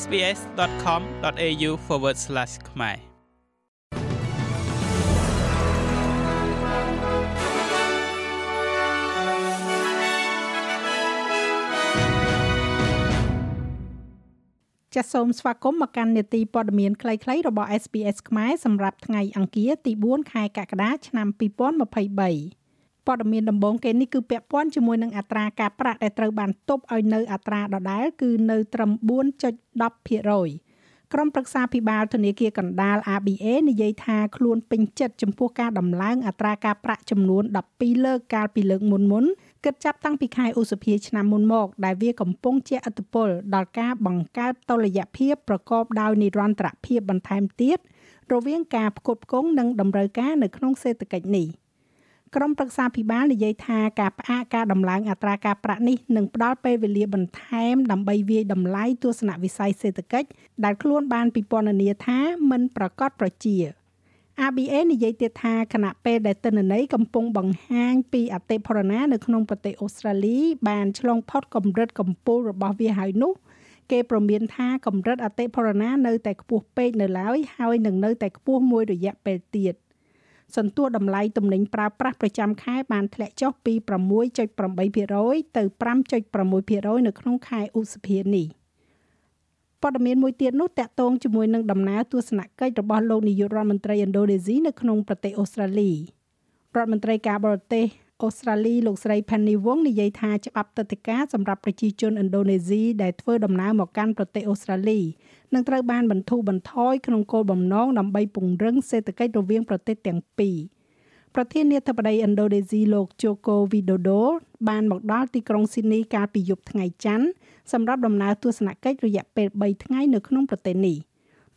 sbs.com.au/ ខ្មែរចាសសូមស្វាគមន៍មកកាន់នេតិព័ត៌មានខ្លីៗរបស់ SBS ខ្មែរសម្រាប់ថ្ងៃអង្គារទី4ខែកក្កដាឆ្នាំ2023 ព័ត៌មានដំបូងគេនេះគឺពាក់ព័ន្ធជាមួយនឹងអត្រាការប្រាក់ដែលត្រូវបានទប់ឲ្យនៅអត្រាដដែលគឺនៅត្រឹម4.10%ក្រុមប្រឹក្សាភិបាលធនាគារកណ្ដាល ABA និយាយថាខ្លួនពេញចិត្តចំពោះការដំឡើងអត្រាការប្រាក់ចំនួន12លើកកាលពីលើកមុនមុនគិតចាប់តាំងពីខែឧសភាឆ្នាំមុនមក ដែលវាកំពុងជាឥទ្ធិពលដល់ការបង្កើតតុល្យភាពប្រកបដោយនិរន្តរភាពបន្ថែមទៀតរវាងការផ្គត់ផ្គង់និងតម្រូវការនៅក្នុងសេដ្ឋកិច្ចនេះ ក្រុមប្រឹក្សាភិបាលនិយាយថាការផ្អាកការដំឡើងអត្រាការប្រាក់នេះនឹងផ្ដល់ពេលវេលាបន្ថែមដើម្បីវាយតម្លៃទស្សនវិស័យសេដ្ឋកិច្ចដែលខ្លួនបានពិពណ៌នាថាមិនប្រកបប្រជា ABA និយាយទៀតថាគណៈពេលដែលទិន្នន័យកំពុងបង្ហាញពីអតិផរណានៅក្នុងប្រទេសអូស្ត្រាលី បានឆ្លងផុតកម្រិតកំពូលរបស់វាហើយនោះគេប្រមានថាកម្រិតអតិផរណានៅតែខ្ពស់ពេកនៅឡើយហើយនឹងនៅតែខ្ពស់មួយរយៈពេលទៀត សន្ទុះតម្លៃទំនិញប្រើប្រាស់ប្រចាំខែបានធ្លាក់ចុះពី6.8%ទៅ5.6%នៅក្នុងខែឧសភានេះ។ព័ត៌មានមួយទៀតនោះតាក់ទងជាមួយនឹងដំណើរទស្សនកិច្ចរបស់លោកនាយករដ្ឋមន្ត្រីឥណ្ឌូនេស៊ីនៅក្នុងប្រទេសអូស្ត្រាលីរដ្ឋមន្ត្រីការបរទេស អូស្ត្រាលីលោកស្រី Penny Wong និយាយថាច្បាប់ទឹកដីកាសម្រាប់ប្រជាជនឥណ្ឌូនេស៊ីដែលធ្វើដំណើរមកកាន់ប្រទេសអូស្ត្រាលីនឹងត្រូវបានបន្ធូរបន្ថយក្នុងគោលបំណងដើម្បីពង្រឹងសេដ្ឋកិច្ចរវាងប្រទេសទាំងពីរ។ប្រធានាធិបតីឥណ្ឌូនេស៊ីលោកជូកូវីដូដូបានមកដល់ទីក្រុងស៊ីដនីកាលពីយប់ថ្ងៃច័ន្ទសម្រាប់ដំណើរទស្សនកិច្ចរយៈពេល3ថ្ងៃនៅក្នុងប្រទេសនេះ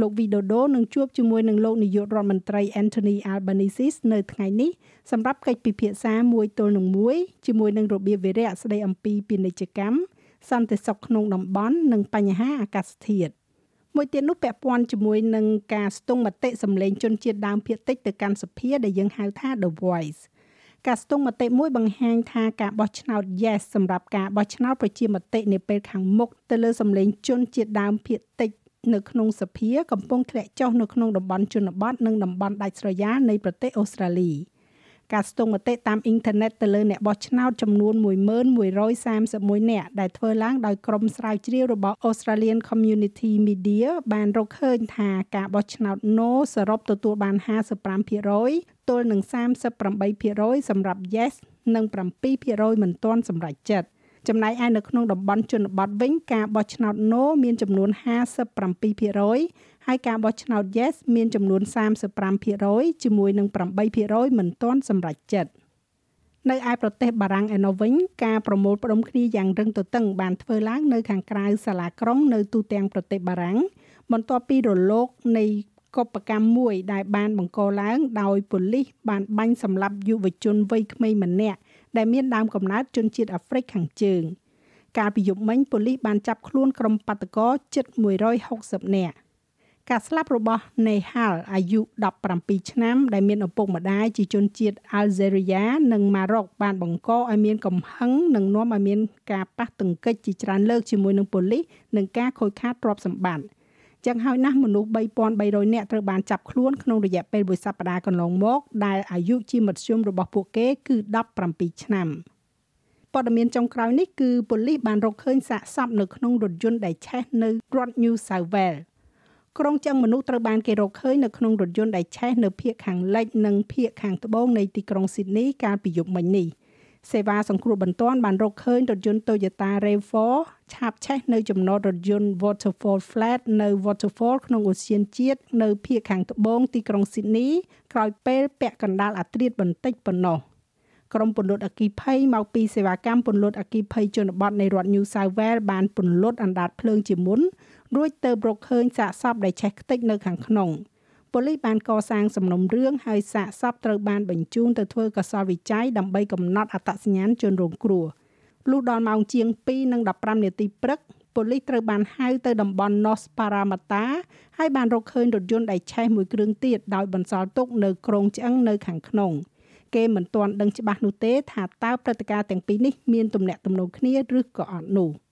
លោកវីដូដូនឹងជួបជាមួយនឹងលោកនាយករដ្ឋមន្ត្រី Anthony Albanese នៅថ្ងៃនេះសម្រាប់កិច្ចពិភាក្សាមួយទល់នឹងមួយជាមួយនឹងរបៀបវិរៈស្ដីអំពីពាណិជ្ជកម្មសន្តិសុខក្នុងតំបន់និងបញ្ហាអាកាសធាតុមួយទៀតនោះពាក់ព័ន្ធជាមួយនឹងការស្ទង់មតិសម្លេងជនជាតិដើមភាគតិចទៅកាន់សភាដែលយើងហៅថា The Voice ការស្ទង់មតិមួយបង្ហាញថាការបោះឆ្នោត Yes សម្រាប់ការបោះឆ្នោតប្រជាមតិនាពេលខាងមុខទៅលើសម្លេងជនជាតិដើមភាគតិច នៅក្នុងសភាកំពុងធ្លាក់ចុះនៅក្នុងតំបន់ជនបទនិងតំបន់ដាច់ស្រយាលនៃប្រទេសអូស្ត្រាលី។ការស្ទង់មតិតាមអ៊ីនធឺណិតទៅលើអ្នកបោះឆ្នោតចំនួន11131នាក់ដែលធ្វើឡើងដោយក្រុមស្រាវជ្រាវរបស់ Australian Community Media បានរកឃើញថាការបោះឆ្នោត No សរុបទទួលបាន55%ទល់នឹង38%សម្រាប់ Yes និង7%មិនទាន់សម្រេចចិត្ត ចំណែកឯនៅក្នុងតំបន់ជនបទវិញការបោះឆ្នោត No មានចំនួន57%ហើយការបោះឆ្នោត Yes មានចំនួន35%ជាមួយនឹង8%មិនទាន់សម្រេចចិត្តនៅឯប្រទេសបារាំងឯណោះវិញការប្រមូលផ្ដុំគ្នាយ៉ាងរឹងទទឹងបានធ្វើឡើងនៅខាងក្រៅសាលាក្រុងនៅទូទាំងប្រទេសបារាំងបន្ទាប់ពីរលកនៃកុបកម្មមួយដែលបានបង្កឡើងដោយប៉ូលីសបានបាញ់សម្លាប់យុវជនវ័យក្មេងម្នាក់ ដែលមានដើមកំណើតជនជាតិអាហ្វ្រិកខាងជើង កាលពីយប់មិញប៉ូលីសបានចាប់ខ្លួនក្រុមបាតកោជិត160នាក់ការស្លាប់របស់ Nehal អាយុ17ឆ្នាំដែលមានឪពុកម្ដាយជាជនជាតិ Algeria និងម៉ារ៉ុកបានបង្កឲ្យមានកំហឹងនិងនាំឲ្យមានការប៉ះទង្គិចជាច្រើនលើកជាមួយនឹងប៉ូលីសនិងការខូចខាតទ្រព្យសម្បត្តិ ចឹងហើយណាស់មនុស្ស3300នាក់ត្រូវបានចាប់ខ្លួនក្នុងរយៈពេលមួយសប្តាហ៍កន្លងមក ដែលអាយុជាមធ្យមរបស់ពួកគេគឺ17ឆ្នាំព័ត៌មានចុងក្រោយនេះគឺប៉ូលីសបានរកឃើញសាកសពនៅក្នុងរថយន្តដែលឆេះនៅរដ្ឋ New South Wales ក្រុងចឹងមនុស្សត្រូវបានគេរកឃើញនៅក្នុងរថយន្តដែលឆេះនៅភូមិខាងលិចនិងភូមិខាងត្បូងនៃទីក្រុងស៊ីដនីកាលពីយប់មិញនេះ សេវាសង្គ្រោះបន្ទាន់បានរកឃើញរថយន្ត Toyota RAV4 ឆាបឆេះនៅចំណតរថយន្ត Waterfall Flat នៅ Waterfall ក្នុងឧទ្យានជាតិនៅភូមិខាងត្បូងទីក្រុងស៊ីដនីក្រោយពេលពាក់កណ្ដាលអាត្រាតបន្តិចប៉ុណ្ណោះក្រុមពន្លត់អគិភ័យមកពីសេវាកម្មពន្លត់អគិភ័យជនបទនៃរដ្ឋ New South Wales បានពន្លត់អណ្ដាតភ្លើងជាមុនរួចទៅរកឃើញសាកសពដែលឆេះខ្ទេចនៅខាងក្នុង ប៉ូលីសបានកសាងសំណុំរឿងហើយសាកសពត្រូវបានបញ្ជូនទៅធ្វើកសលវិច័យដើម្បីកំណត់អត្តសញ្ញាណជនរងគ្រោះលុះដល់ម៉ោងជាង2:15នាទីព្រឹកប៉ូលីសត្រូវបានហៅទៅតំបន់ North Parramatta ហើយបានរកឃើញរថយន្តដែលឆេះមួយគ្រឿងទៀតដោយបន្សល់ទុកនៅក្រងឆ្អឹងនៅខាងក្នុងគេមិនទាន់ដឹងច្បាស់នោះទេថាតើព្រឹត្តិការណ៍ទាំងពីរនេះមានទំនាក់ទំនងគ្នាឬក៏អត់នោះ។